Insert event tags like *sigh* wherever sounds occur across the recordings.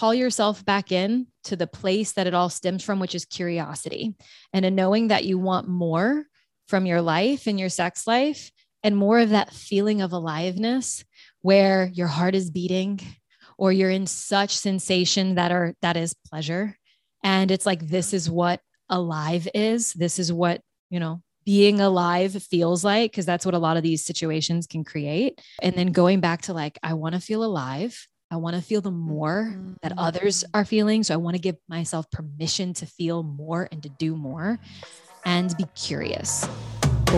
call yourself back in to the place that it all stems from, which is curiosity and a knowing that you want more from your life and your sex life and more of that feeling of aliveness where your heart is beating or you're in such sensation that are that is pleasure. And it's like this is what alive is. This is what you know being alive feels like because that's what a lot of these situations can create. And then going back to like i want to feel alive I want to feel the more that others mm-hmm. are feeling. So I want to give myself permission to feel more and to do more and be curious.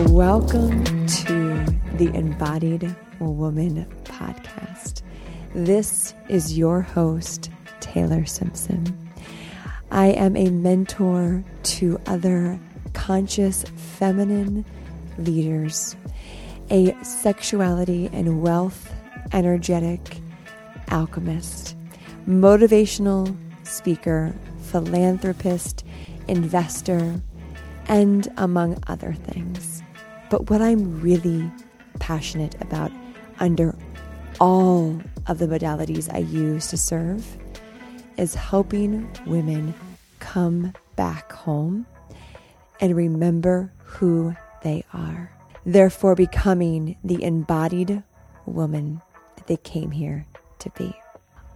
Welcome to the Embodied Woman podcast. This is your host, Taylor Simpson. I am a mentor to other conscious feminine leaders, a sexuality and wealth energetic alchemist, motivational speaker, philanthropist, investor, and among other things. But what I'm really passionate about under all of the modalities I use to serve is helping women come back home and remember who they are. Therefore, becoming the embodied woman that they came here to be.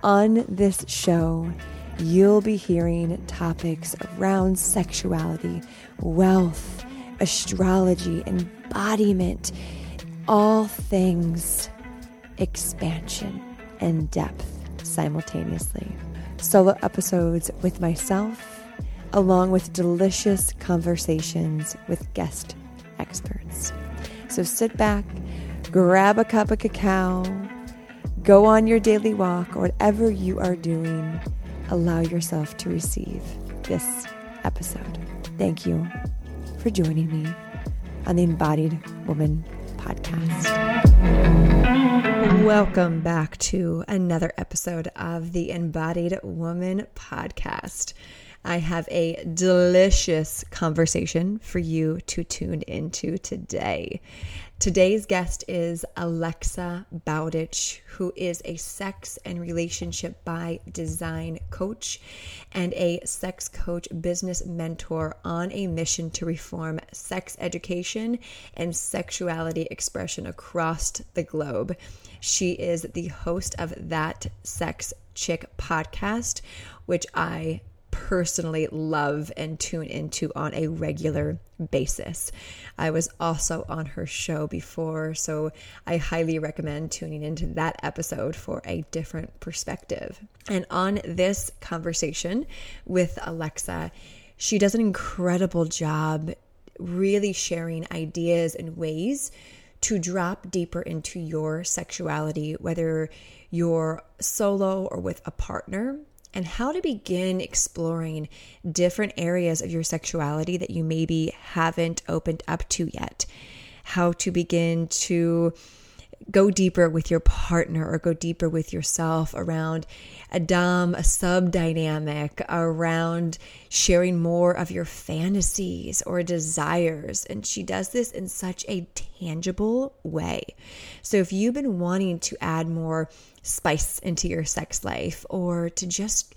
On this show, you'll be hearing topics around sexuality, wealth, astrology, embodiment, all things expansion and depth simultaneously. Solo episodes with myself, along with delicious conversations with guest experts. So sit back, grab a cup of cacao Go on your daily walk or whatever you are doing. Allow yourself to receive this episode. Thank you for joining me on the Embodied Woman podcast. Welcome back to another episode of the Embodied Woman podcast. I have a delicious conversation for you to tune into today. Today's guest is Alexa Bowditch, who is a sex and relationship by design coach and a sex coach business mentor on a mission to reform sex education and sexuality expression across the globe. She is the host of That Sex Chick podcast, which I personally love and tune into on a regular basis. I was also on her show before, so I highly recommend tuning into that episode for a different perspective. And on this conversation with Alexa, she does an incredible job really sharing ideas and ways to drop deeper into your sexuality, whether you're solo or with a partner and how to begin exploring different areas of your sexuality that you maybe haven't opened up to yet. How to begin to go deeper with your partner or go deeper with yourself around a dom, a sub dynamic, around sharing more of your fantasies or desires. And she does this in such a tangible way. So if you've been wanting to add more spice into your sex life or to just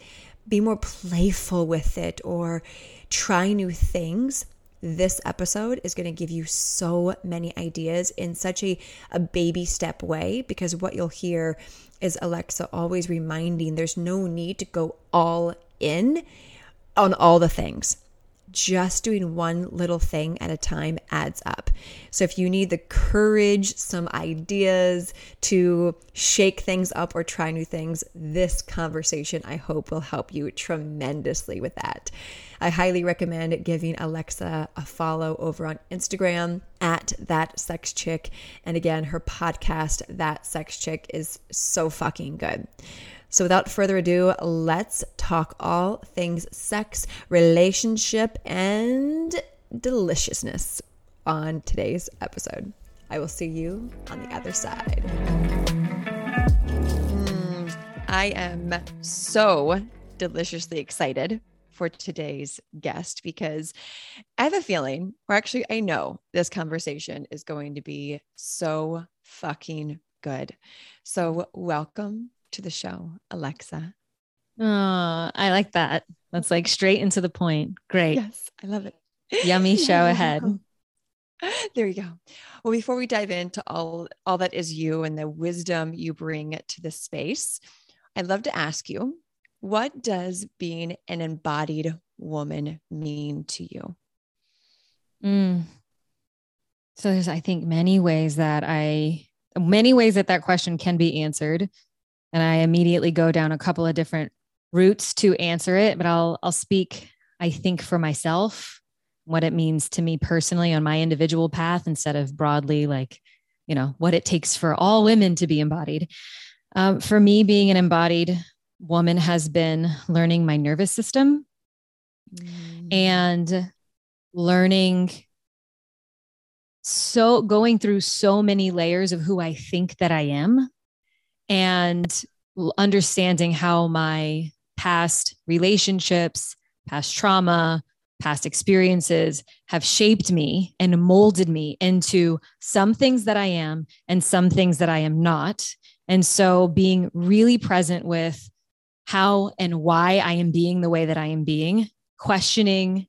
be more playful with it or try new things, this episode is going to give you so many ideas in such a, a baby step way because what you'll hear is Alexa always reminding there's no need to go all in on all the things just doing one little thing at a time adds up. So if you need the courage, some ideas to shake things up or try new things, this conversation I hope will help you tremendously with that. I highly recommend giving Alexa a follow over on Instagram at that sex chick. And again, her podcast, That Sex Chick, is so fucking good. So, without further ado, let's talk all things sex, relationship, and deliciousness on today's episode. I will see you on the other side. Mm, I am so deliciously excited for today's guest because I have a feeling, or actually, I know this conversation is going to be so fucking good. So, welcome to the show, Alexa. Oh, I like that. That's like straight into the point. Great. Yes, I love it. Yummy *laughs* show ahead. There you go. Well, before we dive into all all that is you and the wisdom you bring to this space, I'd love to ask you, what does being an embodied woman mean to you? Mm. So there's, I think, many ways that I, many ways that that question can be answered, and I immediately go down a couple of different routes to answer it. But I'll, I'll speak, I think, for myself what it means to me personally on my individual path instead of broadly like you know what it takes for all women to be embodied um, for me being an embodied woman has been learning my nervous system mm. and learning so going through so many layers of who i think that i am and understanding how my past relationships past trauma past experiences have shaped me and molded me into some things that I am and some things that I am not. And so being really present with how and why I am being the way that I am being, questioning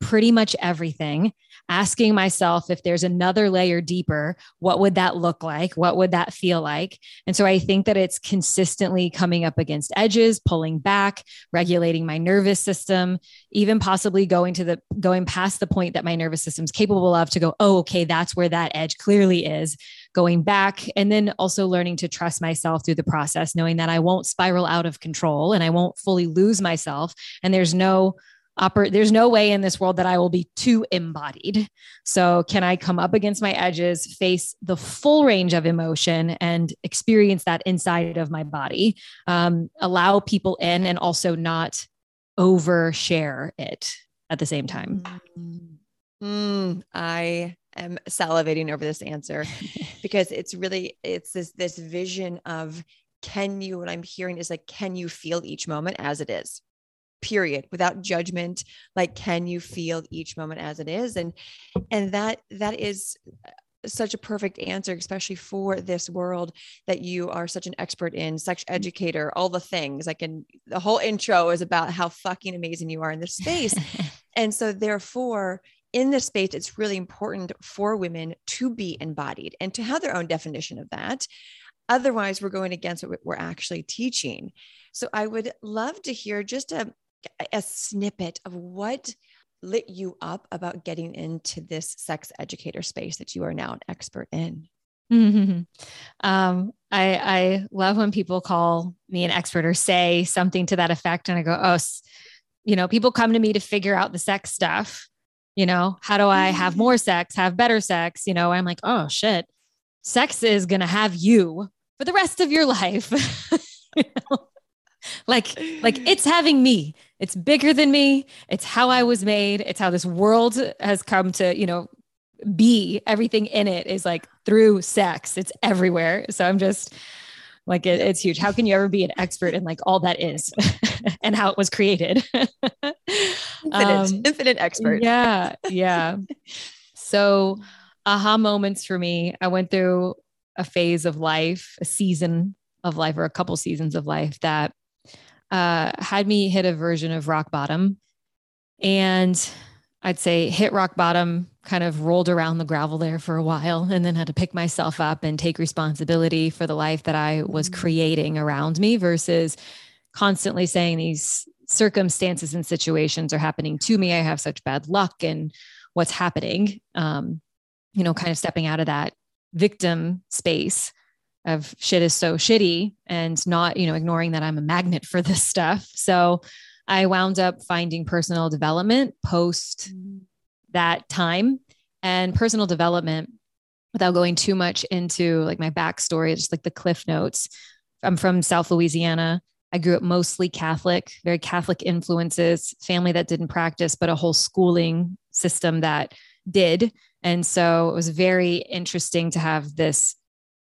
pretty much everything asking myself if there's another layer deeper, what would that look like? What would that feel like? And so I think that it's consistently coming up against edges, pulling back, regulating my nervous system, even possibly going to the going past the point that my nervous system's capable of to go, oh, okay, that's where that edge clearly is, going back. And then also learning to trust myself through the process, knowing that I won't spiral out of control and I won't fully lose myself. And there's no operate there's no way in this world that i will be too embodied. So can i come up against my edges face the full range of emotion and experience that inside of my body? Um, allow people in and also not overshare it at the same time. Mm, mm i am salivating over this answer *laughs* because it's really it's this this vision of can you what i'm hearing is like can you feel each moment as it is period without judgment like can you feel each moment as it is? And and that that is uh, such a perfect answer especially for this world that you are such an expert in sex mm. educator all the things. Like and the whole intro is about how fucking amazing you are in this space. *laughs* And so therefore in this space it's really important for women to be embodied and to have their own definition of that. Otherwise we're going against what we're actually teaching. So i would love to hear just a a snippet of what lit you up about getting into this sex educator space that you are now an expert in? Mm-hmm. *laughs* Um, I, I love when people call me an expert or say something to that effect. And I go, oh, you know, people come to me to figure out the sex stuff. You know, how do I have more sex, have better sex? You know, I'm like, oh shit, sex is going to have you for the rest of your life. *laughs* you know? Like like it's having me. It's bigger than me. It's how i was made. It's how this world has come to you know be. Everything in it is like through sex. It's everywhere. So i'm just like it, it's huge. How can you ever be an expert in like all that is *laughs* and how it was created? *laughs* Infinite, um, infinite expert. yeah yeah. So aha moments for me. I went through a phase of life a season of life or a couple seasons of life that uh, had me hit a version of rock bottom. And I'd say hit rock bottom, kind of rolled around the gravel there for a while, and then had to pick myself up and take responsibility for the life that I was mm-hmm. creating around me versus constantly saying these circumstances and situations are happening to me. I have such bad luck and what's happening. Um, you know, kind of stepping out of that victim space of shit is so shitty and not, you know, ignoring that I'm a magnet for this stuff. So I wound up finding personal development post mm-hmm. that time and personal development without going too much into like my backstory, just like the cliff notes. I'm from South Louisiana. I grew up mostly Catholic, very Catholic influences, family that didn't practice, but a whole schooling system that did. And so it was very interesting to have this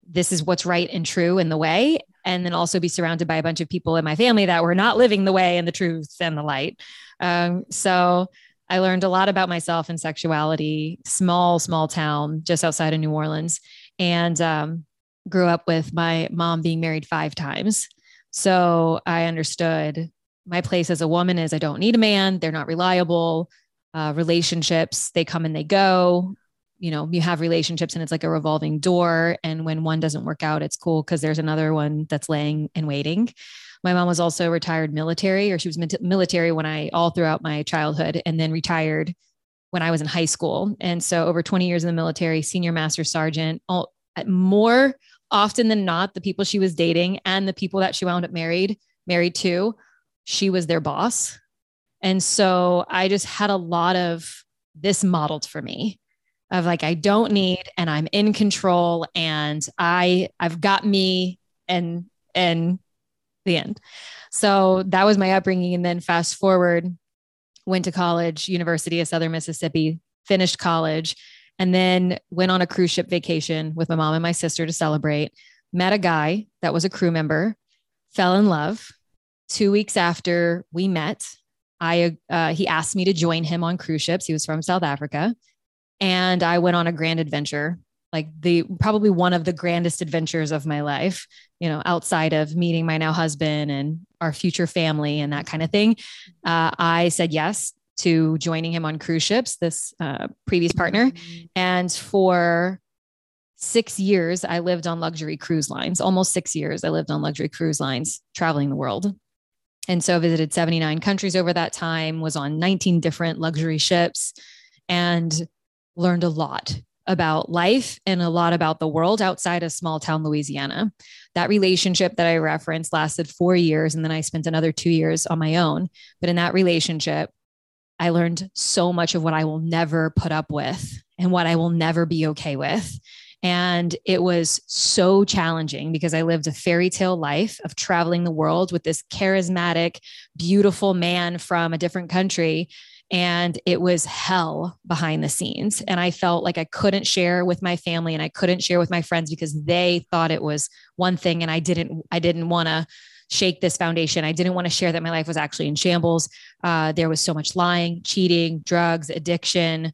this is what's right and true in the way and then also be surrounded by a bunch of people in my family that were not living the way and the truth and the light um, so i learned a lot about myself and sexuality small small town just outside of new orleans and um, grew up with my mom being married five times so i understood my place as a woman is I don't need a man. They're not reliable. Uh, relationships, they come and they go. You know, you have relationships and it's like a revolving door. And when one doesn't work out, it's cool because there's another one that's laying and waiting. My mom was also retired military, or she was military when I all throughout my childhood, and then retired when I was in high school. And so over 20 years in the military, senior master sergeant, all, more often than not, the people she was dating and the people that she wound up married, married to, she was their boss. And so I just had a lot of this modeled for me of like, I don't need, and I'm in control and I, I've got me and, and the end. So that was my upbringing. And then fast forward, went to college, University of Southern Mississippi, finished college, and then went on a cruise ship vacation with my mom and my sister to celebrate. Met a guy that was a crew member, fell in love. Two weeks after we met, I uh, he asked me to join him on cruise ships. He was from South Africa, and I went on a grand adventure, like the probably one of the grandest adventures of my life. You know, outside of meeting my now husband and our future family and that kind of thing. Uh, I said yes to joining him on cruise ships, this uh, previous partner. And for six years, I lived on luxury cruise lines. Almost six years, I lived on luxury cruise lines, traveling the world. And so I visited 79 countries over that time, was on 19 different luxury ships, and learned a lot about life and a lot about the world outside of small town Louisiana. That relationship that I referenced lasted four years, and then I spent another two years on my own. But in that relationship, I learned so much of what I will never put up with and what I will never be okay with. And it was so challenging because I lived a fairy tale life of traveling the world with this charismatic, beautiful man from a different country. And it was hell behind the scenes. And I felt like I couldn't share with my family and I couldn't share with my friends because they thought it was one thing and I didn't, I didn't want to shake this foundation. I didn't want to share that my life was actually in shambles. Uh, there was so much lying, cheating, drugs, addiction,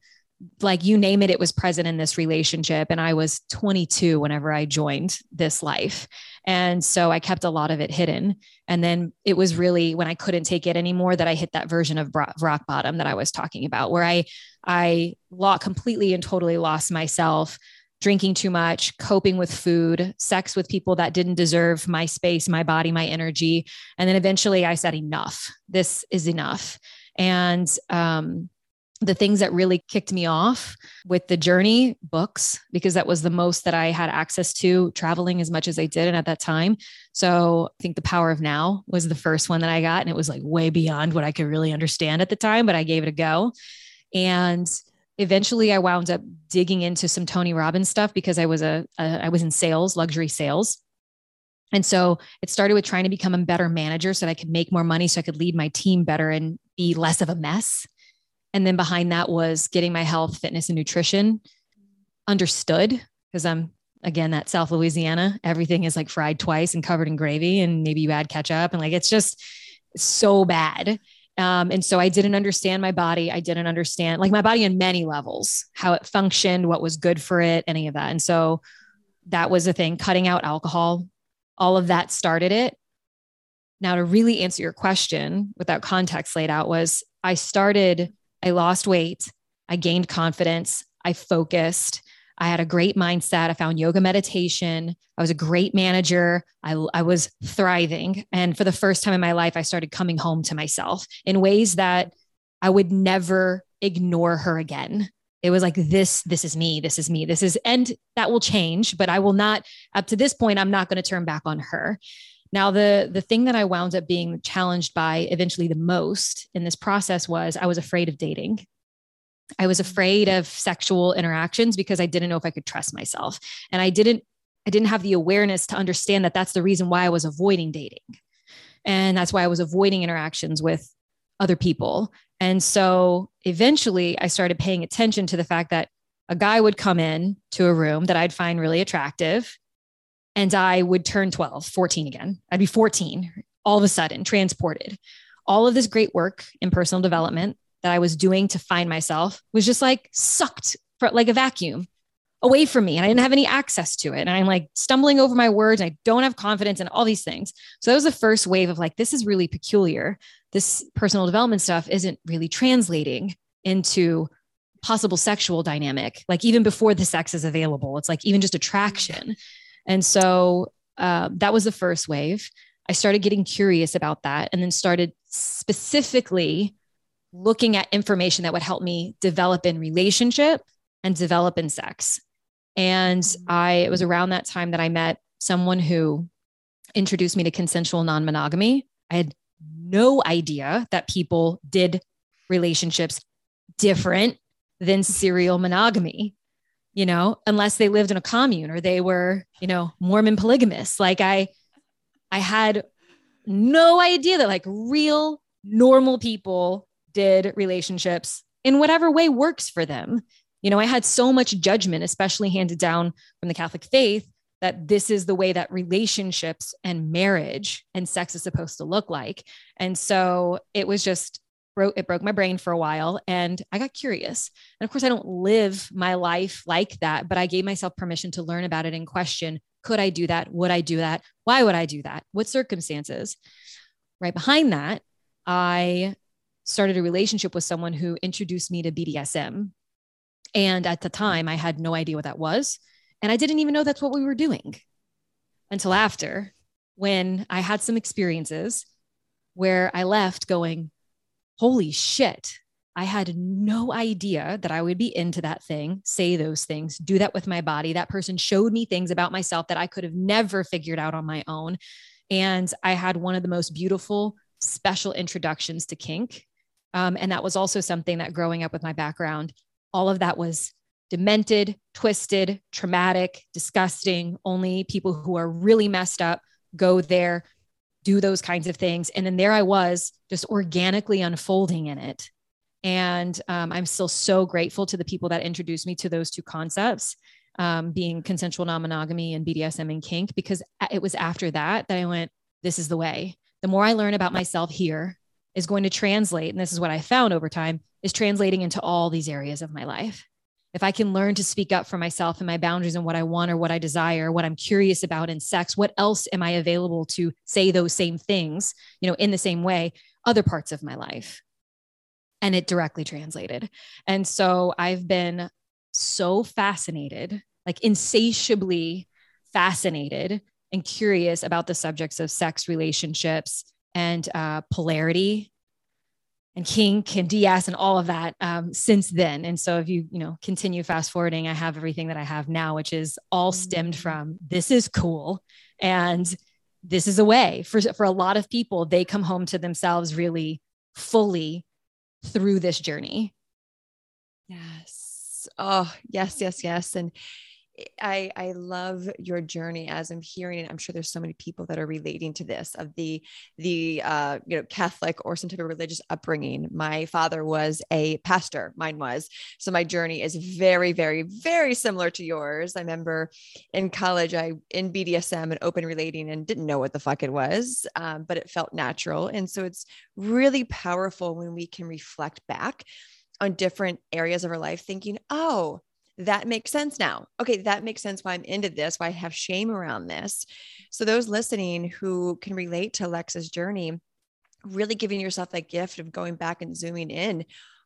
like you name it, it was present in this relationship. And I was 22 whenever I joined this life. And so I kept a lot of it hidden. And then it was really when I couldn't take it anymore that I hit that version of rock bottom that I was talking about, where I, I completely and totally lost myself drinking too much, coping with food, sex with people that didn't deserve my space, my body, my energy. And then eventually I said, enough. This is enough. And um, the things that really kicked me off with the journey books, because that was the most that I had access to traveling as much as I did. And at that time, so I think The Power of Now was the first one that I got. And it was like way beyond what I could really understand at the time, but I gave it a go. And eventually I wound up digging into some Tony Robbins stuff because I was a, a I was in sales, luxury sales. And so it started with trying to become a better manager so that I could make more money so I could lead my team better and be less of a mess. And then behind that was getting my health, fitness, and nutrition understood because I'm again that South Louisiana. Everything is like fried twice and covered in gravy, and maybe you add ketchup, and like it's just so bad. Um, and so I didn't understand my body. I didn't understand like my body in many levels, how it functioned, what was good for it, any of that. And so that was a thing, cutting out alcohol, all of that started it. Now, to really answer your question without context laid out, was I started, I lost weight, I gained confidence, I focused, I had a great mindset. I found yoga meditation. I was a great manager. I, I was thriving. And for the first time in my life, I started coming home to myself in ways that I would never ignore her again. It was like this, this is me, this is me, this is, and that will change, but I will not, up to this point, I'm not going to turn back on her. Now, the the thing that I wound up being challenged by eventually the most in this process was I was afraid of dating. I was afraid of sexual interactions because I didn't know if I could trust myself. And I didn't I didn't have the awareness to understand that that's the reason why I was avoiding dating. And that's why I was avoiding interactions with other people. And so eventually I started paying attention to the fact that a guy would come in to a room that I'd find really attractive and I would turn 12, 14 again. I'd be 14 all of a sudden, transported. All of this great work in personal development that I was doing to find myself was just like sucked for like a vacuum away from me and I didn't have any access to it. And I'm like stumbling over my words. I don't have confidence in all these things. So that was the first wave of like, this is really peculiar. this personal development stuff isn't really translating into possible sexual dynamic, like even before the sex is available. It's like even just attraction. And so uh, that was the first wave. I started getting curious about that and then started specifically looking at information that would help me develop in relationship and develop in sex. And I, it was around that time that I met someone who introduced me to consensual non monogamy. I had no idea that people did relationships different than serial monogamy, you know, unless they lived in a commune or they were, you know, Mormon polygamists. Like I, I had no idea that like real normal people did relationships in whatever way works for them. You know, I had so much judgment, especially handed down from the Catholic faith, that this is the way that relationships and marriage and sex is supposed to look like. And so it was just broke it broke my brain for a while and I got curious. And of course I don't live my life like that, but I gave myself permission to learn about it and question, could I do that? Would I do that? Why would I do that? What circumstances? Right behind that, I started a relationship with someone who introduced me to BDSM. And at the time, I had no idea what that was. And I didn't even know that's what we were doing until after when I had some experiences where I left going, holy shit, I had no idea that I would be into that thing, say those things, do that with my body. That person showed me things about myself that I could have never figured out on my own. And I had one of the most beautiful, special introductions to kink. Um, and that was also something that growing up with my background, all of that was demented, twisted, traumatic, disgusting. Only people who are really messed up go there, do those kinds of things. And then there I was just organically unfolding in it. And um, I'm still so grateful to the people that introduced me to those two concepts, um, being consensual non monogamy and BDSM and kink, because it was after that that I went, this is the way. The more I learn about myself here is going to translate, and this is what I found over time, is translating into all these areas of my life if I can learn to speak up for myself and my boundaries and what I want or what I desire, what I'm curious about in sex, what else am I available to say those same things, you know, in the same way, other parts of my life? And it directly translated. And so I've been so fascinated, like insatiably fascinated and curious about the subjects of sex relationships and uh, polarity and kink and DS and all of that um, since then. And so if you, you know, continue fast forwarding, I have everything that I have now, which is all stemmed mm. from this is cool. And this is a way for, for a lot of people, they come home to themselves really fully through this journey. Yes. Oh, yes, yes, yes. And I I love your journey as I'm hearing it. I'm sure there's so many people that are relating to this of the the uh, you know Catholic or some type of religious upbringing. My father was a pastor, mine was. So my journey is very very very similar to yours. I remember in college I in BDSM and open relating and didn't know what the fuck it was, um, but it felt natural. And so it's really powerful when we can reflect back on different areas of our life, thinking, oh that makes sense now. Okay, that makes sense why I'm into this, why I have shame around this. So, those listening who can relate to Alexa's journey, really giving yourself that gift of going back and zooming in.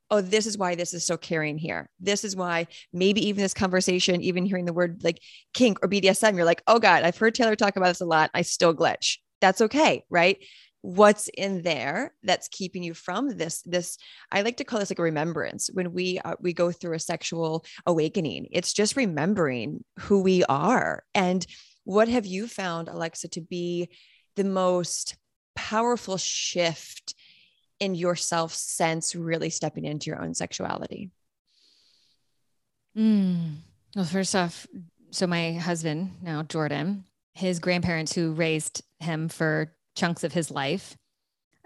Oh, this is why this is so carrying here. This is why maybe even this conversation, even hearing the word like kink or BDSM, you're like, oh God, I've heard Taylor talk about this a lot. I still glitch. That's okay, right? What's in there that's keeping you from this this i like to call this like a remembrance. When we uh, we go through a sexual awakening it's just remembering who we are. And what have you found alexa to be the most powerful shift in yourself sense really stepping into your own sexuality? Mm. well first off so my husband now jordan his grandparents who raised him for chunks of his life.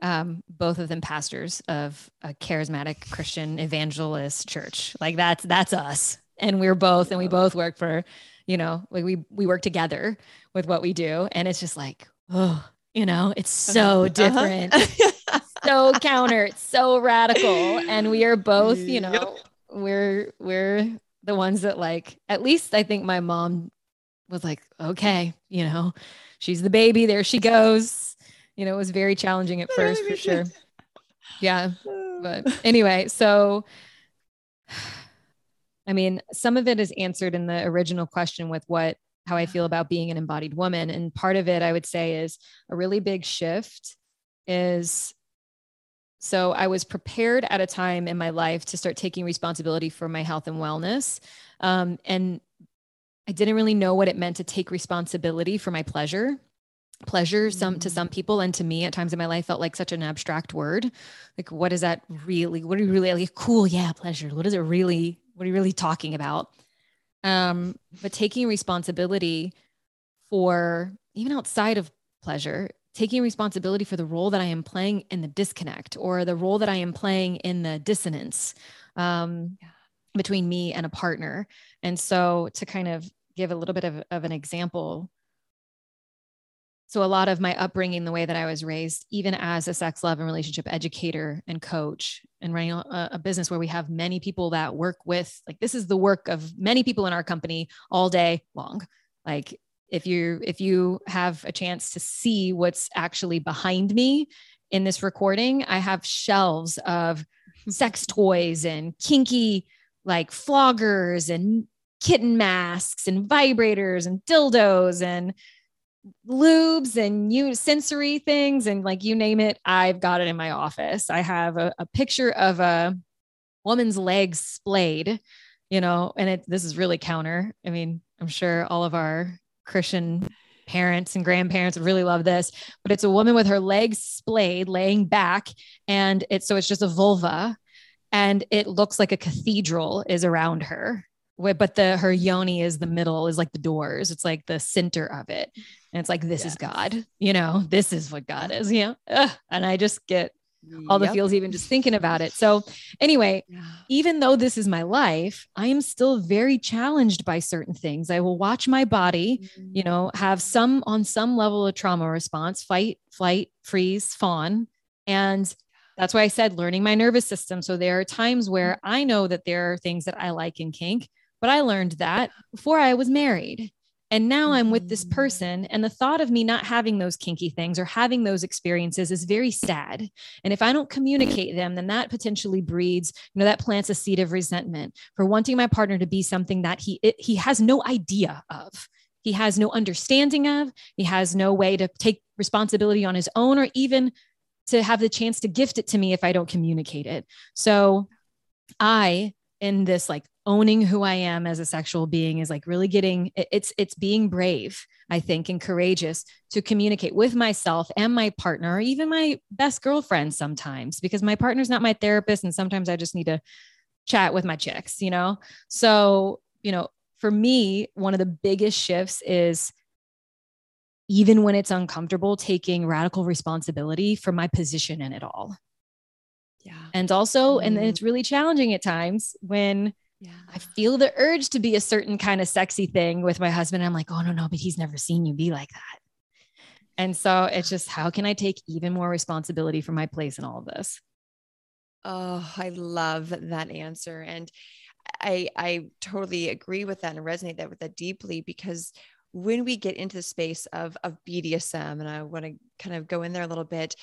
Um, both of them pastors of a charismatic Christian evangelist church. Like that's that's us. And we're both, and we both work for, you know, like we we work together with what we do. And it's just like, oh, you know, it's so uh-huh. different, uh-huh. so *laughs* counter, it's so radical. And we are both, you know, yep. we're we're the ones that like, at least I think my mom was like, okay, you know, she's the baby, there she goes you know, it was very challenging at first for sure. *laughs* Yeah. *sighs* But anyway, so *sighs* I mean, some of it is answered in the original question with what how I feel about being an embodied woman. And part of it I would say is a really big shift is so I was prepared at a time in my life to start taking responsibility for my health and wellness. Um, and I didn't really know what it meant to take responsibility for my pleasure. Pleasure, some to some people, and to me at times in my life felt like such an abstract word. Like, what is that really? What are you really like? Cool, yeah, pleasure. What is it really? What are you really talking about? Um, but taking responsibility for even outside of pleasure, taking responsibility for the role that I am playing in the disconnect or the role that I am playing in the dissonance um, yeah. between me and a partner. And so to kind of give a little bit of, of an example. So, a lot of my upbringing, the way that I was raised, even as a sex, love, and relationship educator and coach, and running a, a, business where we have many people that work with, like, this is the work of many people in our company all day long. Like, if you if you have a chance to see what's actually behind me in this recording, I have shelves of *laughs* sex toys and kinky like floggers and kitten masks and vibrators and dildos and lubes and you sensory things and like you name it i've got it in my office. I have a, a picture of a woman's legs splayed you know and it this is really counter. I mean i'm sure all of our christian parents and grandparents would really love this but it's a woman with her legs splayed laying back and it's so it's just a vulva and it looks like a cathedral is around her but the her yoni is the middle is like the doors it's like the center of it and it's like this yes. is god you know this is what god is yeah and i just get all the feels even just thinking about it so anyway yeah. even though this is my life i am still very challenged by certain things i will watch my body mm-hmm. you know have some on some level of trauma response fight flight freeze fawn and that's why I said learning my nervous system. So there are times where mm-hmm. I know that there are things that I like in kink, but I learned that before I was married. And now I'm with this mm. person, and the thought of me not having those kinky things or having those experiences is very sad. And if I don't communicate them, then that potentially breeds, you know, that plants a seed of resentment for wanting my partner to be something that he it, he has no idea of. He has no understanding of. He has no way to take responsibility on his own, or even to have the chance to gift it to me if I don't communicate it. So I in this like owning who I am as a sexual being is like really getting it's it's being brave, I think, and courageous to communicate with myself and my partner, or even my best girlfriend sometimes, because my partner's not my therapist, and sometimes I just need to chat with my chicks, you know. So, you know, for me, one of the biggest shifts is even when it's uncomfortable, taking radical responsibility for my position in it all. Yeah. And also, mm. and it's really challenging at times when yeah. I feel the urge to be a certain kind of sexy thing with my husband. I'm like, oh, no, no, but he's never seen you be like that. And so it's just, how can I take even more responsibility for my place in all of this? Oh, I love that answer. And I, I totally agree with that and resonate that with that deeply because when we get into the space of, of BDSM, and I want to kind of go in there a little bit,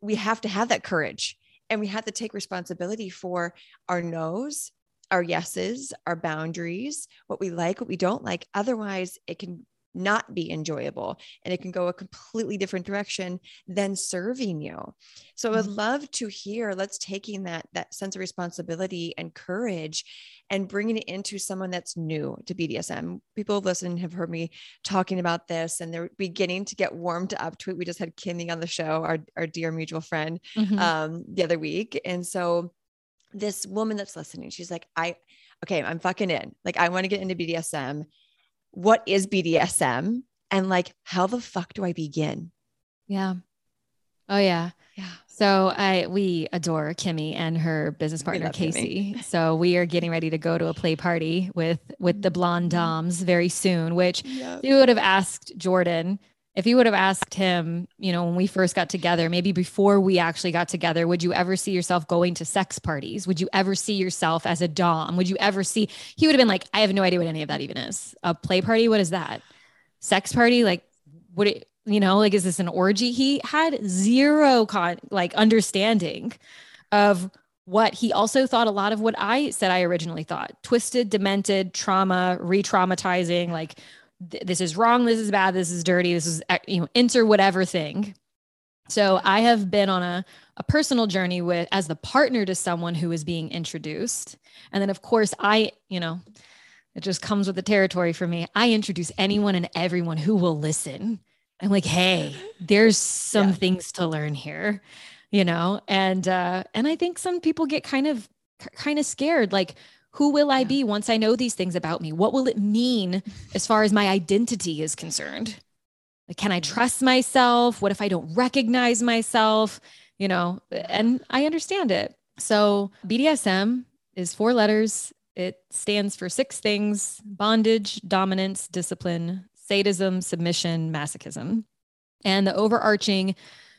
we have to have that courage and we have to take responsibility for our no's our yeses, our boundaries, what we like, what we don't like. Otherwise, it can not be enjoyable and it can go a completely different direction than serving you. So I would mm-hmm. love to hear let's taking that that sense of responsibility and courage and bringing it into someone that's new to BDSM. People listen have heard me talking about this and they're beginning to get warmed up to it. We just had Kimmy on the show, our, our dear mutual friend, mm-hmm. um, the other week. And so this woman that's listening, she's like, I, okay, I'm fucking in. Like, I want to get into BDSM. What is BDSM? And like, how the fuck do I begin? Yeah. Oh, yeah. Yeah. So I we adore Kimmy and her business partner Casey. Kimmy. So we are getting ready to go to a play party with with the blonde mm-hmm. doms very soon, which yep. you would have asked Jordan if you would have asked him, you know, when we first got together, maybe before we actually got together, would you ever see yourself going to sex parties? Would you ever see yourself as a Dom? Would you ever see, he would have been like, I have no idea what any of that even is. A play party? What is that? Sex party? Like, would it, you know, like, is this an orgy? He had zero con like understanding of what he also thought a lot of what I said I originally thought twisted, demented, trauma, re traumatizing, like this is wrong, this is bad, this is dirty, this is, you know, enter whatever thing. So I have been on a, a personal journey with as the partner to someone who is being introduced. And then, of course, I, you know, it just comes with the territory for me. I introduce anyone and everyone who will listen. I'm like, hey, there's some yeah. things to learn here you know and uh and i think some people get kind of kind of scared like who will i be once i know these things about me? What will it mean as far as my identity is concerned? Like can i mm-hmm. trust myself? What if i don't recognize myself? You know and i understand it. So bdsm is four letters. It stands for six things bondage dominance discipline sadism submission masochism. And the overarching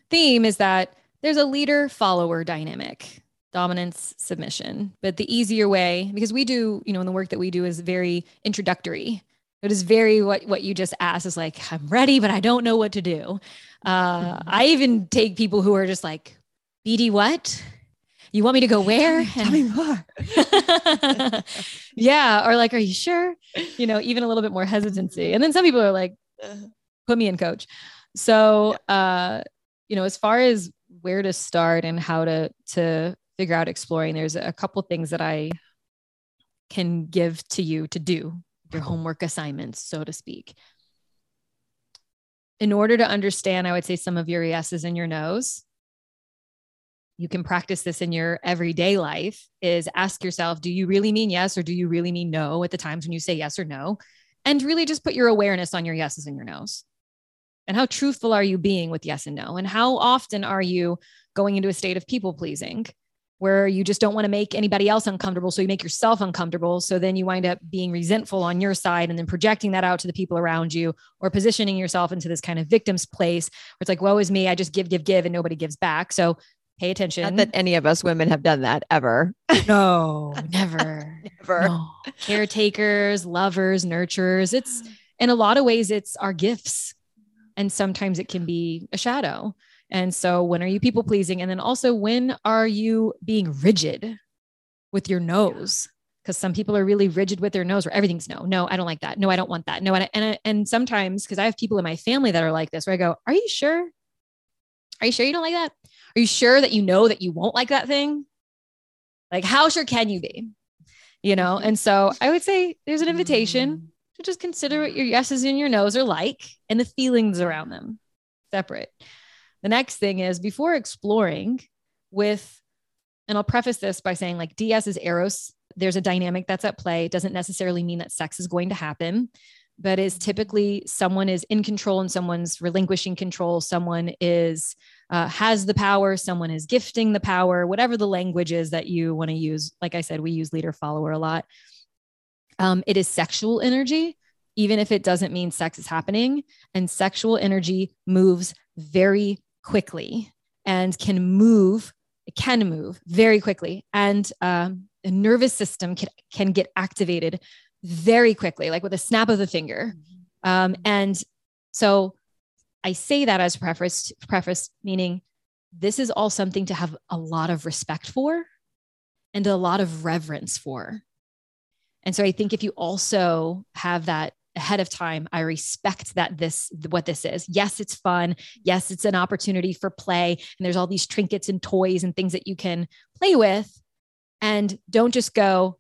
theme is that there's a leader follower dynamic dominance submission. But the easier way because we do you know in the work that we do is very introductory. It is very what what you just asked is like i'm ready but i don't know what to do. Uh, i even take people who are just like bd what? You want me to go where tell me, tell me more. *laughs* Yeah or like are you sure? You know even a little bit more hesitancy. And then some people are like put me in coach. So uh you know as far as where to start and how to to figure out exploring. There's a couple things that i can give to you to do your homework assignments so to speak. In order to understand i would say some of your yeses and your nos you can practice this in your everyday life is ask yourself do you really mean yes or do you really mean no at the times when you say yes or no? And really just put your awareness on your yeses and your nos. And how truthful are you being with yes and no? And how often are you going into a state of people pleasing where you just don't want to make anybody else uncomfortable? So you make yourself uncomfortable. So then you wind up being resentful on your side and then projecting that out to the people around you or positioning yourself into this kind of victim's place where it's like, woe is me. I just give, give, give, and nobody gives back. So pay attention. Not that any of us women have done that ever. *laughs* No, *laughs* never. never. No. Caretakers, lovers, nurturers. It's in a lot of ways, it's our gifts and sometimes it can be a shadow. And so, when are you people pleasing? And then also, when are you being rigid with your nos? Because some people are really rigid with their nos, where everything's no, no, I don't like that. No, I don't want that. No, and and, and sometimes because I have people in my family that are like this, where I go, "Are you sure? Are you sure you don't like that? Are you sure that you know that you won't like that thing? Like, how sure can you be? You know?" Mm-hmm. And so, I would say there's an invitation mm-hmm. to just consider what your yeses and your nos are like and the feelings around them separate. The next thing is before exploring with, and I'll preface this by saying like DS is Eros. There's a dynamic that's at play. It doesn't necessarily mean that sex is going to happen, but is typically someone is in control and someone's relinquishing control. Someone is uh, has the power. Someone is gifting the power. Whatever the language is that you want to use. Like I said, we use leader follower a lot. Um, it is sexual energy, even if it doesn't mean sex is happening. And sexual energy moves very quickly and can move, it can move very quickly. And um, the nervous system can, can get activated very quickly, like with a snap of the finger. Um, and so I say that as preface, preface, meaning this is all something to have a lot of respect for and a lot of reverence for. And so I think if you also have that ahead of time. I respect that this what this is. Yes it's fun. Yes it's an opportunity for play and there's all these trinkets and toys and things that you can play with. And don't just go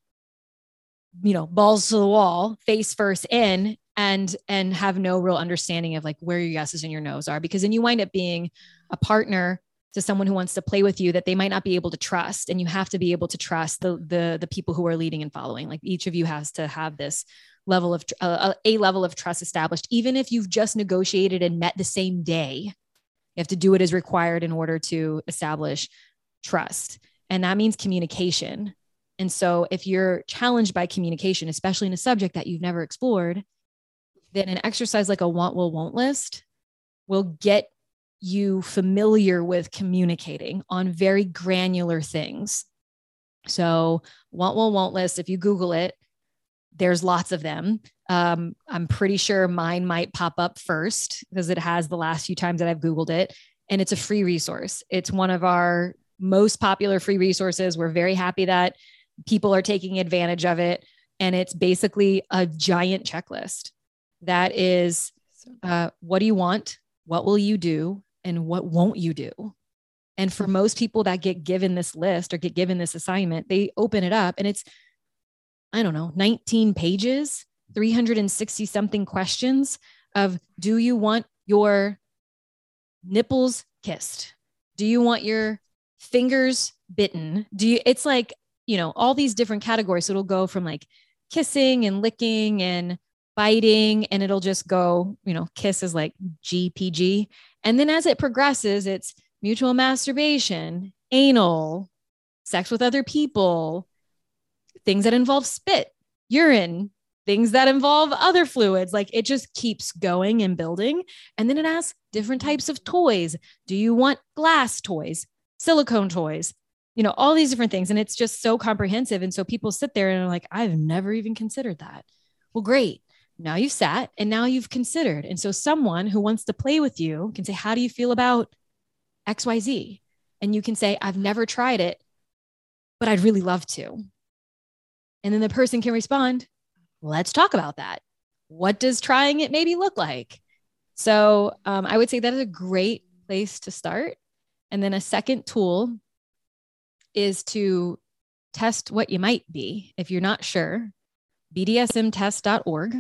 you know balls to the wall face first in and and have no real understanding of like where your yeses and your nos are because then you wind up being a partner to someone who wants to play with you that they might not be able to trust and you have to be able to trust the the the people who are leading and following. Like each of you has to have this level of uh, a level of trust established even if you've just negotiated and met the same day you have to do what is required in order to establish trust and that means communication and so if you're challenged by communication especially in a subject that you've never explored then an exercise like a want will won't list will get you familiar with communicating on very granular things. So, want, will, won't list, if you Google it, there's lots of them. Um, I'm pretty sure mine might pop up first because it has the last few times that I've Googled it. And it's a free resource. It's one of our most popular free resources. We're very happy that people are taking advantage of it. And it's basically a giant checklist that is uh, what do you want? What will you do? And what won't you do? And for most people that get given this list or get given this assignment, they open it up and it's, I don't know, 19 pages, 360 something questions of do you want your nipples kissed? Do you want your fingers bitten? Do you, it's like, you know, all these different categories. So it'll go from like kissing and licking and biting, and it'll just go, you know, kiss is like GPG. And then as it progresses, it's mutual masturbation, anal, sex with other people, things that involve spit, urine, things that involve other fluids. Like it just keeps going and building. And then it asks different types of toys. Do you want glass toys, silicone toys? You know, all these different things. And it's just so comprehensive. And so people sit there and are like, I've never even considered that. Well, great. Now you've sat and now you've considered. And so someone who wants to play with you can say, How do you feel about XYZ? And you can say, I've never tried it, but I'd really love to. And then the person can respond, let's talk about that. What does trying it maybe look like? So um, I would say that is a great place to start. And then a second tool is to test what you might be if you're not sure. BDSMtest.org.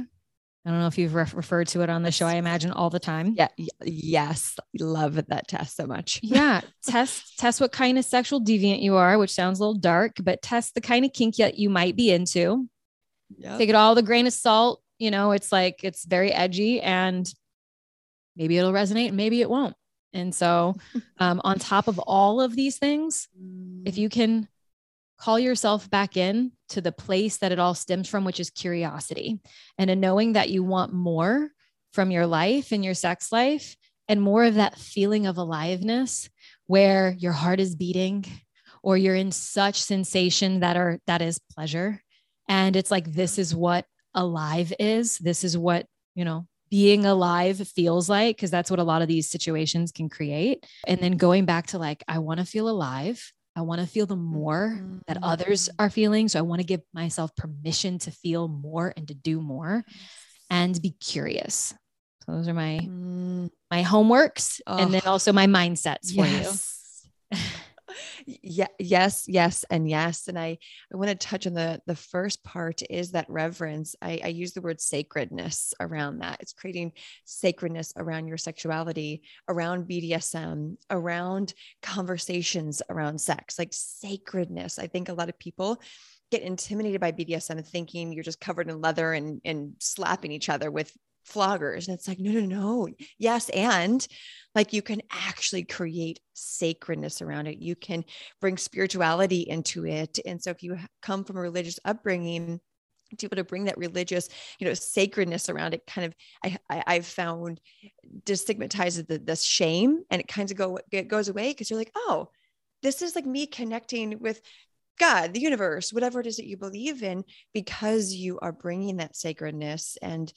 I don't know if you've re- referred to it on the show. I imagine all the time. Yeah. Yes. Love that test so much. *laughs* yeah. Test test what kind of sexual deviant you are, which sounds a little dark, but test the kind of kink that you might be into. Yep. Take it all the grain of salt. You know, it's like it's very edgy and maybe it'll resonate and maybe it won't. And so, *laughs* um, on top of all of these things, if you can call yourself back in to the place that it all stems from, which is curiosity and a knowing that you want more from your life and your sex life and more of that feeling of aliveness where your heart is beating or you're in such sensation that are that is pleasure and it's like, this is what alive is. This is what, you know, being alive feels like, because that's what a lot of these situations can create. And then going back to like, I want to feel alive. I want to feel the more mm-hmm. that others are feeling. So I want to give myself permission to feel more and to do more and be curious. So those are my mm. my homeworks oh. and then also my mindsets for yes. you. *laughs* yeah yes yes and yes and i i want to touch on the the first part is that reverence. I i use the word sacredness around that. It's creating sacredness around your sexuality around bdsm around conversations around sex like sacredness. I think a lot of people get intimidated by BDSM thinking you're just covered in leather and, and slapping each other with floggers. And it's like, no, no, no. Yes. And like you can actually create sacredness around it. You can bring spirituality into it. And so if you come from a religious upbringing, to be able to bring that religious, you know, sacredness around it, kind of, I, I have found destigmatizes the, the shame, and it kind of go it goes away because you're like, oh, this is like me connecting with God, the universe, whatever it is that you believe in, because you are bringing that sacredness and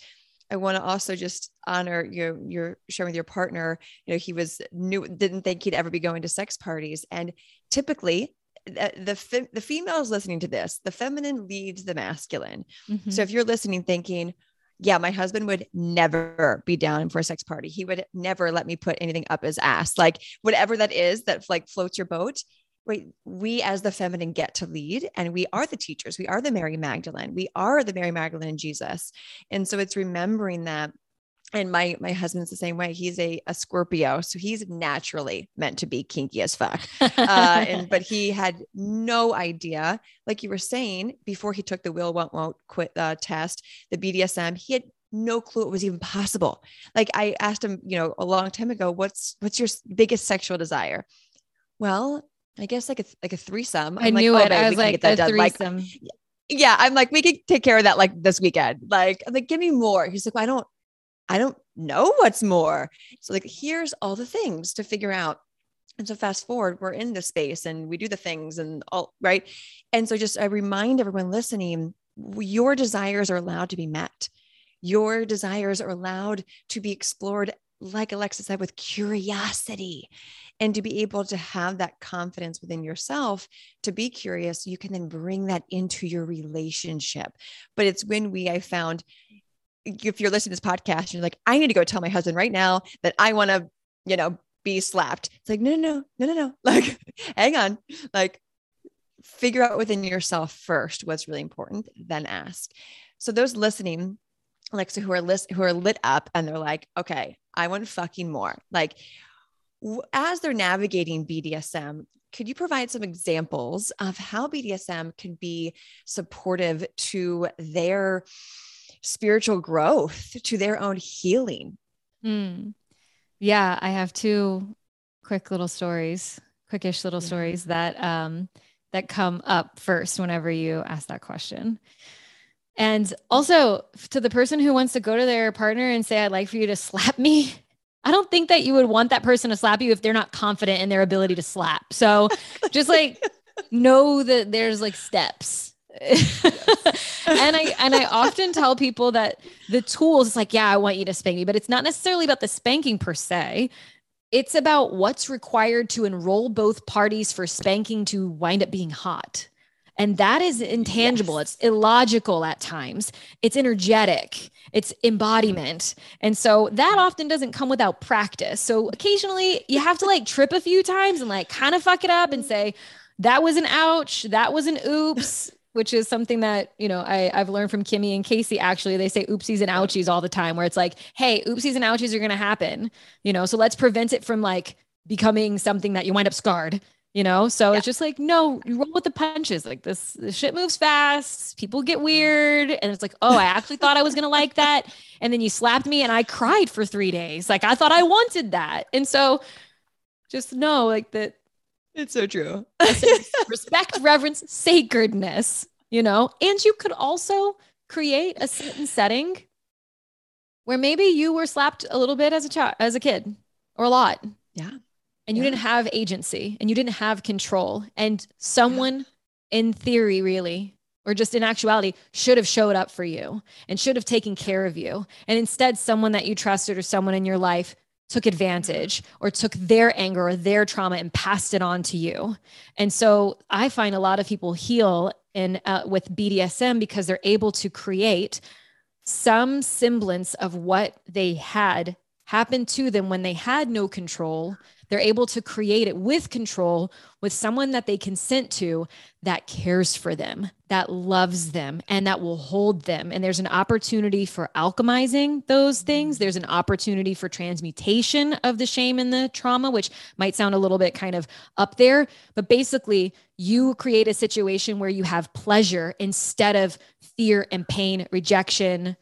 I want to also just honor your your sharing with your partner. You know, he was new, didn't think he'd ever be going to sex parties, and typically the the, the females listening to this, the feminine leads the masculine. Mm-hmm. So if you're listening, thinking, yeah, my husband would never be down for a sex party. He would never let me put anything up his ass. Like whatever that is that like floats your boat, Wait, we as the feminine get to lead and we are the teachers. We are the Mary Magdalene. We are the Mary Magdalene and Jesus. And so it's remembering that and my my husband's the same way he's a, a scorpio so he's naturally meant to be kinky as fuck uh, and but he *laughs* had no idea like you were saying before he took the will won't won't quit uh, test the bdsm he had no clue it was even possible like i asked him you know a long time ago what's what's your biggest sexual desire well I guess like a like a threesome. I'm oh, i knew like, it. Oh, I was like a threesome. Like, yeah, I'm like, we could take care of that like this weekend. Like, I'm like, give me more. He's like, well, I don't, I don't know what's more. So like, here's all the things to figure out. And so fast forward, we're in this space and we do the things and all right. And so just I remind everyone listening your desires are allowed to be met. Your desires are allowed to be explored, like Alexa said, with curiosity and to be able to have that confidence within yourself to be curious. You can then bring that into your relationship. But it's when we, I found, if you're listening to this podcast, you're like, I need to go tell my husband right now that I want to, you know, be slapped. It's like, no, no, no, no, no, no. *laughs* Like, hang on. Like, figure out within yourself first what's really important, then ask. So those listening, Alexa, who are list who are lit up and they're like, okay, I want fucking more. Like, as they're navigating BDSM, could you provide some examples of how BDSM can be supportive to their spiritual growth, to their own healing? Mm. Yeah, I have two quick little stories, quickish little yeah. stories that um that come up first whenever you ask that question. And also to the person who wants to go to their partner and say, I'd like for you to slap me. *laughs* I don't think that you would want that person to slap you if they're not confident in their ability to slap. So *laughs* just like know that there's like steps. *laughs* and I and I often tell people that the tools, it's like, yeah, I want you to spank me, but it's not necessarily about the spanking per se. It's about what's required to enroll both parties for spanking to wind up being hot. And that is intangible. Yes. It's illogical at times. It's energetic. It's embodiment. And so that often doesn't come without practice. So occasionally you have to like trip a few times and like kind of fuck it up and say, that was an ouch. That was an oops which is something that you know I, I've learned from Kimmy and Casey. Actually, they say oopsies and ouchies all the time, where it's like, hey, oopsies and ouchies are going to happen, you know. So let's prevent it from like becoming something that you wind up scarred, you know. So yeah. it's just like, no, you roll with the punches. Like this, this shit moves fast. People get weird, and it's like, oh, I actually thought I was going to like that, and then you slapped me, and I cried for three days. Like I thought I wanted that, and so just know like that it's so true. respect, reverence, sacredness, you know? And you could also create a certain setting where maybe you were slapped a little bit as a child, as a kid, or a lot. Yeah. And you yeah. didn't have agency and you didn't have control. And someone yeah. in theory, really, or just in actuality, should have showed up for you and should have taken care of you. And instead, someone that you trusted or someone in your life took advantage or took their anger or their trauma and passed it on to you. And so I find a lot of people heal in uh, with BDSM because they're able to create some semblance of what they had happen to them when they had no control they're able to create it with control with someone that they consent to that cares for them, that loves them, and that will hold them. And there's an opportunity for alchemizing those things. There's an opportunity for transmutation of the shame and the trauma, which might sound a little bit kind of up there. But basically, you create a situation where you have pleasure instead of fear and pain, rejection,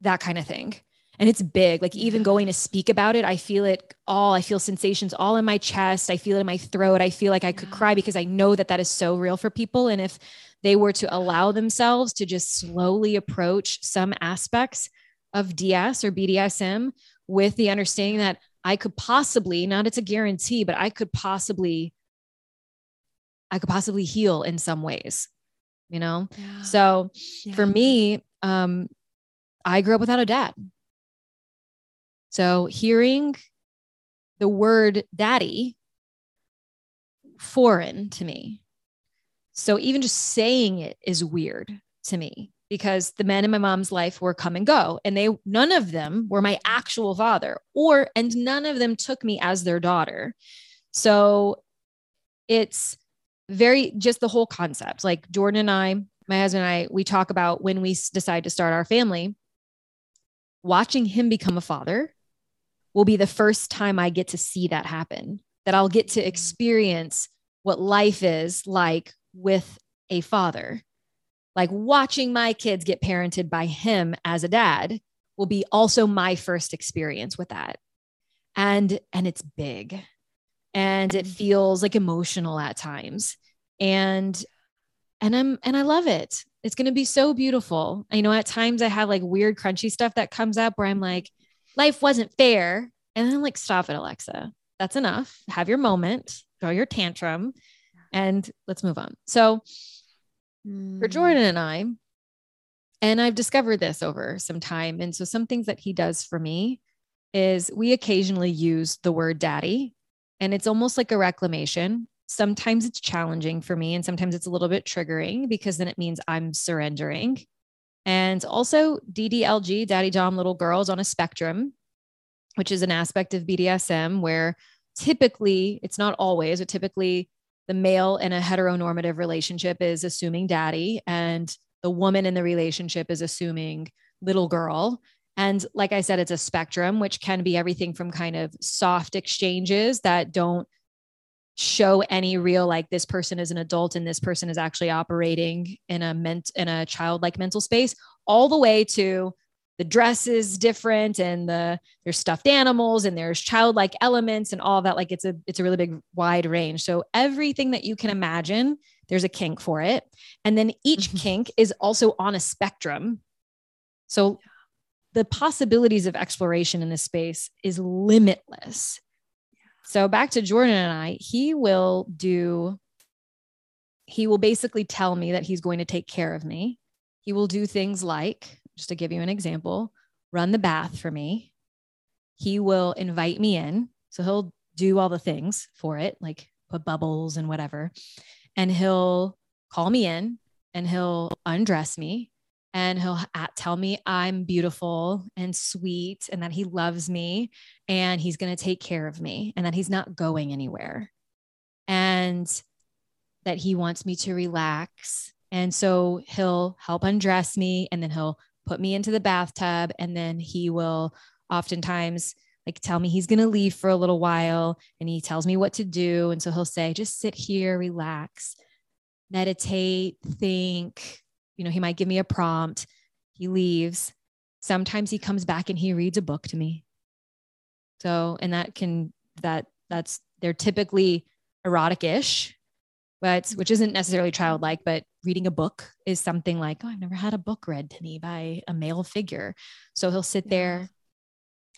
that kind of thing and it's big. Like even going to speak about it i feel it all. I feel sensations all in my chest. I feel it in my throat. I feel like i could cry because i know that that is so real for people. And if they were to allow themselves to just slowly approach some aspects of ds or bdsm with the understanding that i could possibly not it's a guarantee but i could possibly i could possibly heal in some ways you know? Yeah. so yeah. for me um i grew up without a dad so hearing the word daddy foreign to me. So even just saying it is weird to me because the men in my mom's life were come and go and they none of them were my actual father or and none of them took me as their daughter. So it's very just the whole concept. Like Jordan and I, my husband and I, we talk about when we decide to start our family, watching him become a father will be the first time I get to see that happen, that I'll get to mm. experience what life is like with a father. Like watching my kids get parented by him as a dad will be also my first experience with that. And and it's big. And it mm. feels like emotional at times. And and I'm and I love it. It's going to be so beautiful. I know at times I have like weird crunchy stuff that comes up where I'm like life wasn't fair. And then like, stop it, Alexa. That's enough. Have your moment, throw your tantrum, and let's move on. So for hmm. Jordan and I, And I've discovered this over some time. And so, some things that he does for me is we occasionally use the word daddy, and it's almost like a reclamation. Sometimes it's challenging for me, and sometimes it's a little bit triggering because then it means I'm surrendering. And also, DDLG, daddy, dom, little girls on a spectrum, which is an aspect of BDSM where typically, it's not always, but typically the male in a heteronormative relationship is assuming daddy, and the woman in the relationship is assuming little girl. And like I said, it's a spectrum, which can be everything from kind of soft exchanges that don't show any real like this person is an adult and this person is actually operating in a ment in a childlike mental space all the way to the dress is different and the there's stuffed animals and there's childlike elements and all that. Like it's a it's a really big wide range. So everything that you can imagine there's a kink for it. And then each mm-hmm. kink is also on a spectrum. So the possibilities of exploration in this space is limitless so back to Jordan and I, he will do, he will basically tell me that he's going to take care of me. He will do things like, just to give you an example, run the bath for me. He will invite me in. So he'll do all the things for it, like put bubbles and whatever. And he'll call me in and he'll undress me and he'll tell me I'm beautiful and sweet and that he loves me and he's going to take care of me and that he's not going anywhere and that he wants me to relax. And so he'll help undress me and then he'll put me into the bathtub and then he will oftentimes like tell me he's going to leave for a little while and he tells me what to do and so he'll say just sit here relax meditate think you know, he might give me a prompt, he leaves. Sometimes he comes back and he reads a book to me. So, and that can, that, that's, they're typically erotic-ish, but which isn't necessarily childlike, but reading a book is something like, oh, I've never had a book read to me by a male figure. So he'll sit there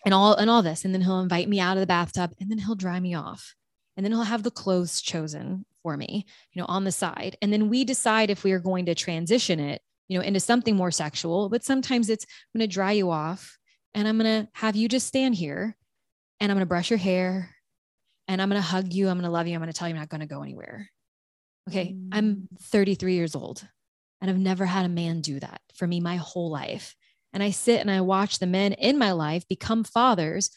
and all and all this, and then he'll invite me out of the bathtub and then he'll dry me off. And then he'll have the clothes chosen for me, you know, on the side. And then we decide if we are going to transition it, you know, into something more sexual. But sometimes it's I'm going to dry you off and I'm going to have you just stand here and I'm going to brush your hair and I'm going to hug you. I'm going to love you. I'm going to tell you I'm not going to go anywhere. Okay. Mm. I'm 33 years old and I've never had a man do that for me my whole life. And I sit and I watch the men in my life become fathers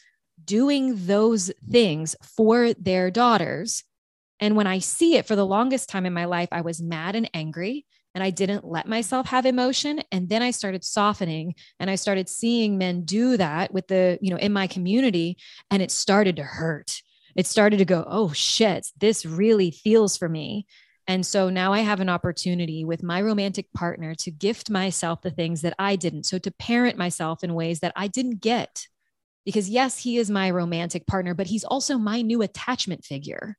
doing those things for their daughters and when I see it for the longest time in my life, I was mad and angry and I didn't let myself have emotion. And then I started softening and I started seeing men do that with the, you know, in my community. And it started to hurt. It started to go, oh shit, this really feels for me. And so now I have an opportunity with my romantic partner to gift myself the things that I didn't. So to parent myself in ways that I didn't get. Because yes, he is my romantic partner, but he's also my new attachment figure.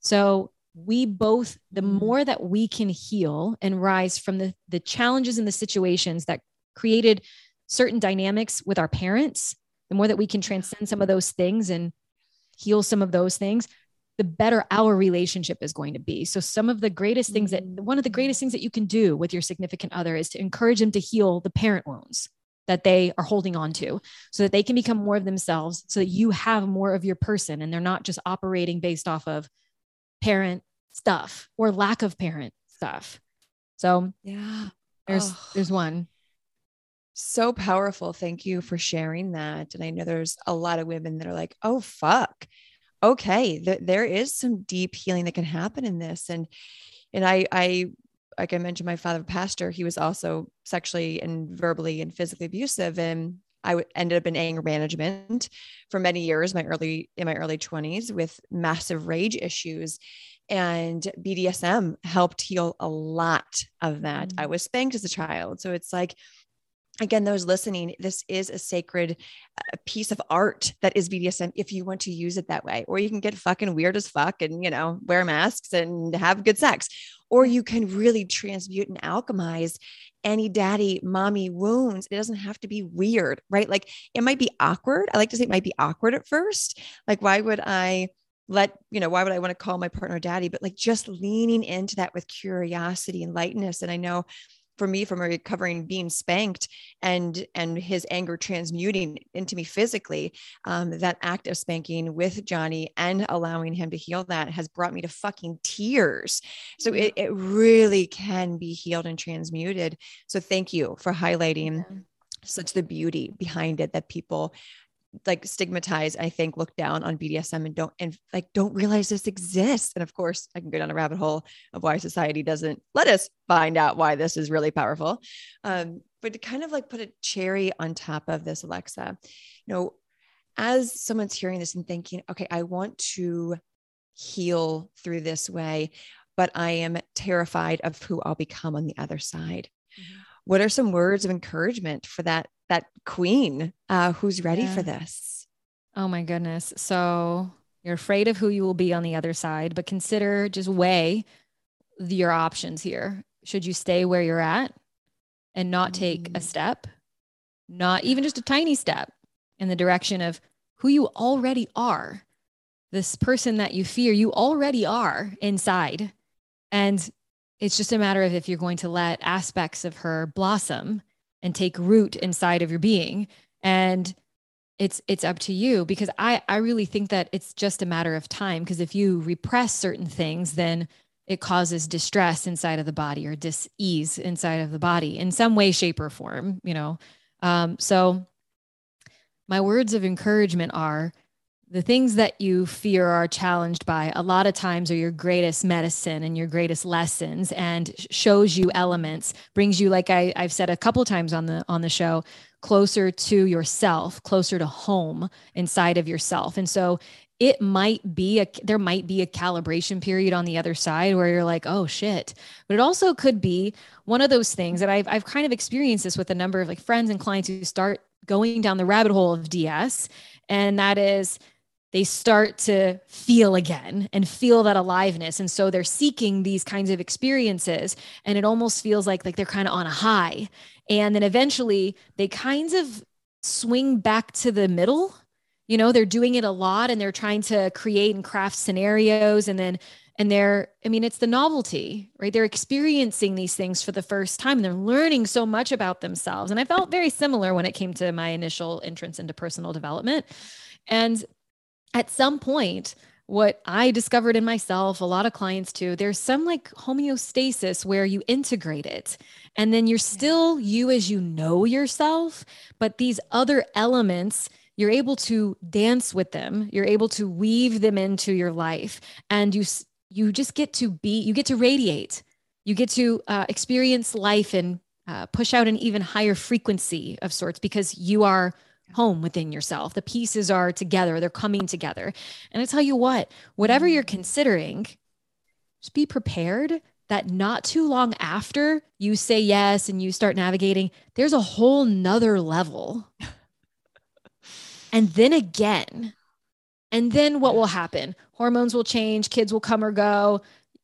So we both, the mm. more that we can heal and rise from the, the challenges and the situations that created certain dynamics with our parents, the more that we can transcend some of those things and heal some of those things, the better our relationship is going to be. So, some of the greatest things that one of the greatest things that you can do with your significant other is to encourage them to heal the parent wounds that they are holding on to so that they can become more of themselves, so that you have more of your person and they're not just operating based off of parent stuff or lack of parent stuff. So yeah, there's oh. there's one. So powerful. Thank you for sharing that. And I know there's a lot of women that are like, oh fuck. Okay, th- there is some deep healing that can happen in this. And and I I like I mentioned, my father pastor, he was also sexually and verbally and physically abusive. And I ended up in anger management for many years, my early in my early 20s with massive rage issues. And BDSM helped heal a lot of that. Mm-hmm. I was spanked as a child. So it's like, again, those listening, this is a sacred uh, piece of art that is BDSM if you want to use it that way. Or you can get fucking weird as fuck and, you know, wear masks and have good sex. Or you can really transmute and alchemize any daddy mommy wounds. It doesn't have to be weird, right? Like it might be awkward. I like to say it might be awkward at first. Like, why would I let, you know, why would I want to call my partner daddy? But like just leaning into that with curiosity and lightness. And I know for me from recovering being spanked and and his anger transmuting into me physically um, that act of spanking with johnny and allowing him to heal that has brought me to fucking tears. So it, it really can be healed and transmuted. So thank you for highlighting such the beauty behind it that people like stigmatize i think look down on bdsm and don't and like don't realize this exists. And of course i can go down a rabbit hole of why society doesn't let us find out why this is really powerful. Um, but to kind of like put a cherry on top of this alexa you know as someone's hearing this and thinking okay i want to heal through this way but i am terrified of who i'll become on the other side. Mm-hmm. what are some words of encouragement for that that queen uh, who's ready yeah. for this. Oh my goodness. So you're afraid of who you will be on the other side, but consider just weigh your options here. Should you stay where you're at and not take mm. a step, not even just a tiny step in the direction of who you already are? This person that you fear, you already are inside. And it's just a matter of if you're going to let aspects of her blossom and take root inside of your being. And it's it's up to you because i i really think that it's just a matter of time because if you repress certain things then it causes distress inside of the body or dis-ease inside of the body in some way shape or form you know? Um, so my words of encouragement are the things that you fear are challenged by a lot of times are your greatest medicine and your greatest lessons and shows you elements brings you like I, i've said a couple times on the on the show closer to yourself closer to home inside of yourself. And so it might be a there might be a calibration period on the other side where you're like oh shit. But it also could be one of those things that i've, I've kind of experienced this with a number of like friends and clients who start going down the rabbit hole of ds and that is they start to feel again and feel that aliveness. And so they're seeking these kinds of experiences and it almost feels like like they're kind of on a high. And then eventually they kind of swing back to the middle. You know they're doing it a lot and they're trying to create and craft scenarios and then and they're i mean it's the novelty right? They're experiencing these things for the first time and they're learning so much about themselves. And i felt very similar when it came to my initial entrance into personal development. And at some point, what I discovered in myself, a lot of clients too, there's some like homeostasis where you integrate it and then you're still you as you know yourself, but these other elements, you're able to dance with them, you're able to weave them into your life and you you just get to be you get to radiate. You get to uh, experience life and uh, push out an even higher frequency of sorts because you are home within yourself. The pieces are together, they're coming together. And I tell you what, whatever you're considering, just be prepared that not too long after you say yes and you start navigating, there's a whole nother level. and then again, and then what will happen? Hormones will change, kids will come or go,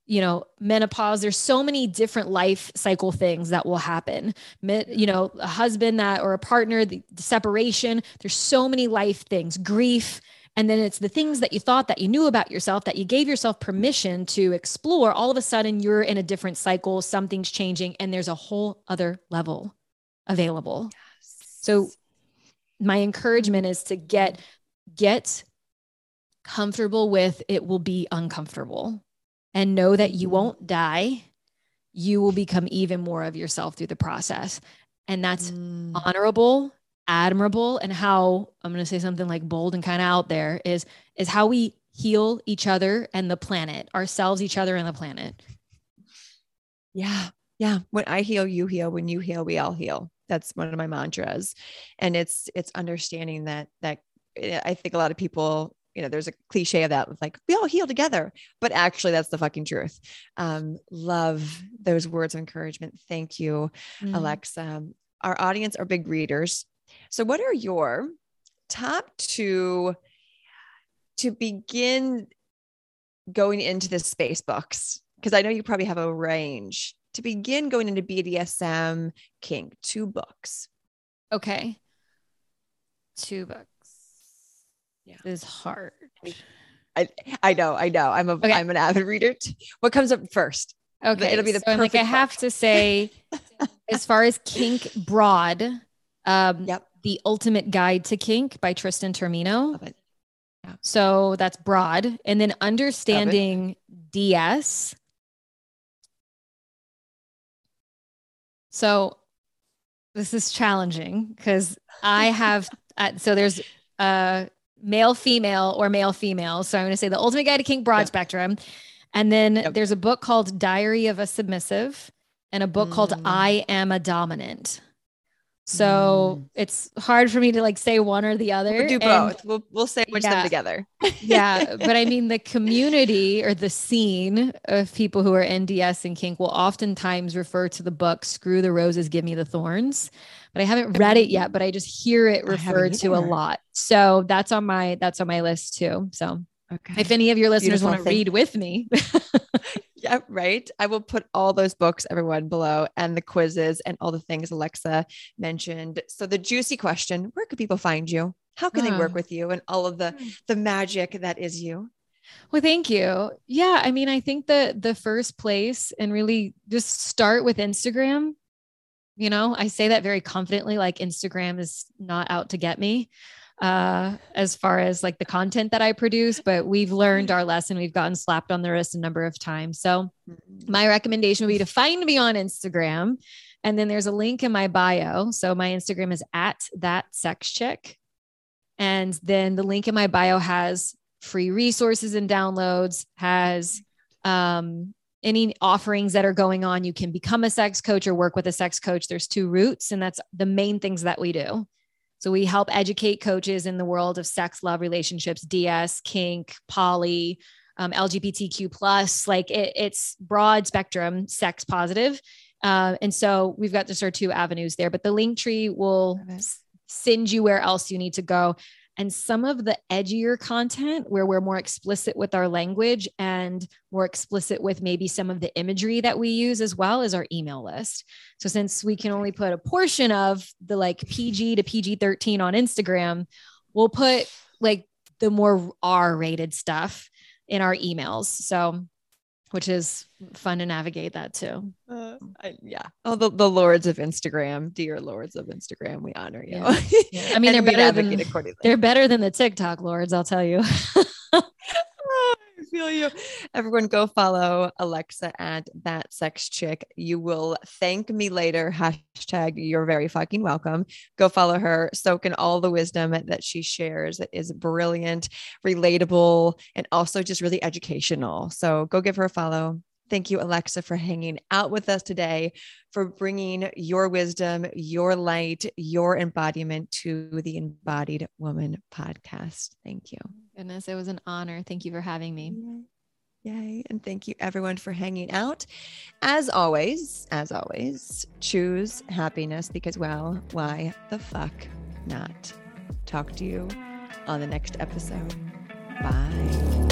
you know menopause there's so many different life cycle things that will happen. You know a husband that or a partner the, separation there's so many life things grief. And then it's the things that you thought that you knew about yourself that you gave yourself permission to explore. All of a sudden you're in a different cycle something's changing and there's a whole other level available. Yes. so my encouragement is to get get comfortable with it will be uncomfortable and know that you won't die, you will become even more of yourself through the process. And that's mm. honorable, admirable, and how I'm going to say something like bold and kind of out there is is how we heal each other and the planet, ourselves, each other, and the planet. Yeah. Yeah. When I heal, you heal. When you heal, we all heal. That's one of my mantras. And it's it's understanding that that I think a lot of people you know, there's a cliche of that, like we all heal together, but actually that's the fucking truth. Um, love those words of encouragement. Thank you, mm. Alexa. Our audience are big readers. So what are your top two to begin going into the space books? Because I know you probably have a range to begin going into BDSM kink, two books. Okay. Two books yeah. is hard. I I know, I know. I'm a okay. I'm an avid reader. What comes up first? Okay, it'll be the so, like I have to say *laughs* as far as kink broad, um, Yep. The Ultimate Guide to Kink by Tristan Taormino. Love it. So that's broad. And then understanding DS. So this is challenging because I have, uh, so there's uh, male, female, or male, female. So I'm going to say the Ultimate Guide to Kink Broad Yep. Spectrum. And then Yep. there's a book called Diary of a Submissive and a book called Mm. I Am a Dominant. So it's hard for me to like say one or the other. We'll do and- both. We'll we'll sandwich Yeah. them together. *laughs* yeah, but I mean, the community or the scene of people who are NDS and kink will oftentimes refer to the book "Screw the Roses, Give Me the Thorns," but I haven't read it yet. But I just hear it referred to a lot, so that's on my that's on my list too. So Okay. if any of your listeners want to read with me, *laughs* *laughs* Yeah, right. I will put all those books, everyone, below and the quizzes and all the things Alexa mentioned. So the juicy question, where could people find you? How can they work Ah. with you and all of the Hmm. the magic that is you? Well, thank you. Yeah, I mean, I think the the first place and really just start with Instagram. You know, I say that very confidently, like Instagram is not out to get me uh as far as like the content that I produce, but we've learned our lesson. We've gotten slapped on the wrist a number of times. So my recommendation would be to find me on Instagram. And then there's a link in my bio. So my Instagram is at that sex chick. And then the link in my bio has free resources and downloads, has um, any offerings that are going on. You can become a sex coach or work with a sex coach. There's two routes, and that's the main things that we do. So we help educate coaches in the world of sex, love, relationships, DS, kink, poly, um, LGBTQ plus. Like it, it's broad spectrum, sex positive. Uh, and so we've got just our two avenues there. But the Linktree will send you where else you need to go. And some of the edgier content where we're more explicit with our language and more explicit with maybe some of the imagery that we use as well as our email list. So since we can only put a portion of the like PG to PG 13 on Instagram, we'll put like the more R rated stuff in our emails. So, which is fun to navigate that too. Uh, I- yeah. Oh, the, the lords of Instagram, dear lords of Instagram, we honor you. Yeah. Yeah. I mean, *laughs* they're better than advocate accordingly. they're better than the TikTok lords, I'll tell you. *laughs* I feel you. Everyone go follow Alexa at that sex chick. You will thank me later. Hashtag you're very fucking welcome. Go follow her. Soak in all the wisdom that she shares. It is brilliant, relatable, and also just really educational. So go give her a follow. Thank you, Alexa, for hanging out with us today, for bringing your wisdom, your light, your embodiment to the Embodied Woman podcast. Thank you. Goodness, it was an honor. Thank you for having me. Yay. And thank you everyone for hanging out. As always, as always, choose happiness because, well, why the fuck not? Talk to you on the next episode. Bye.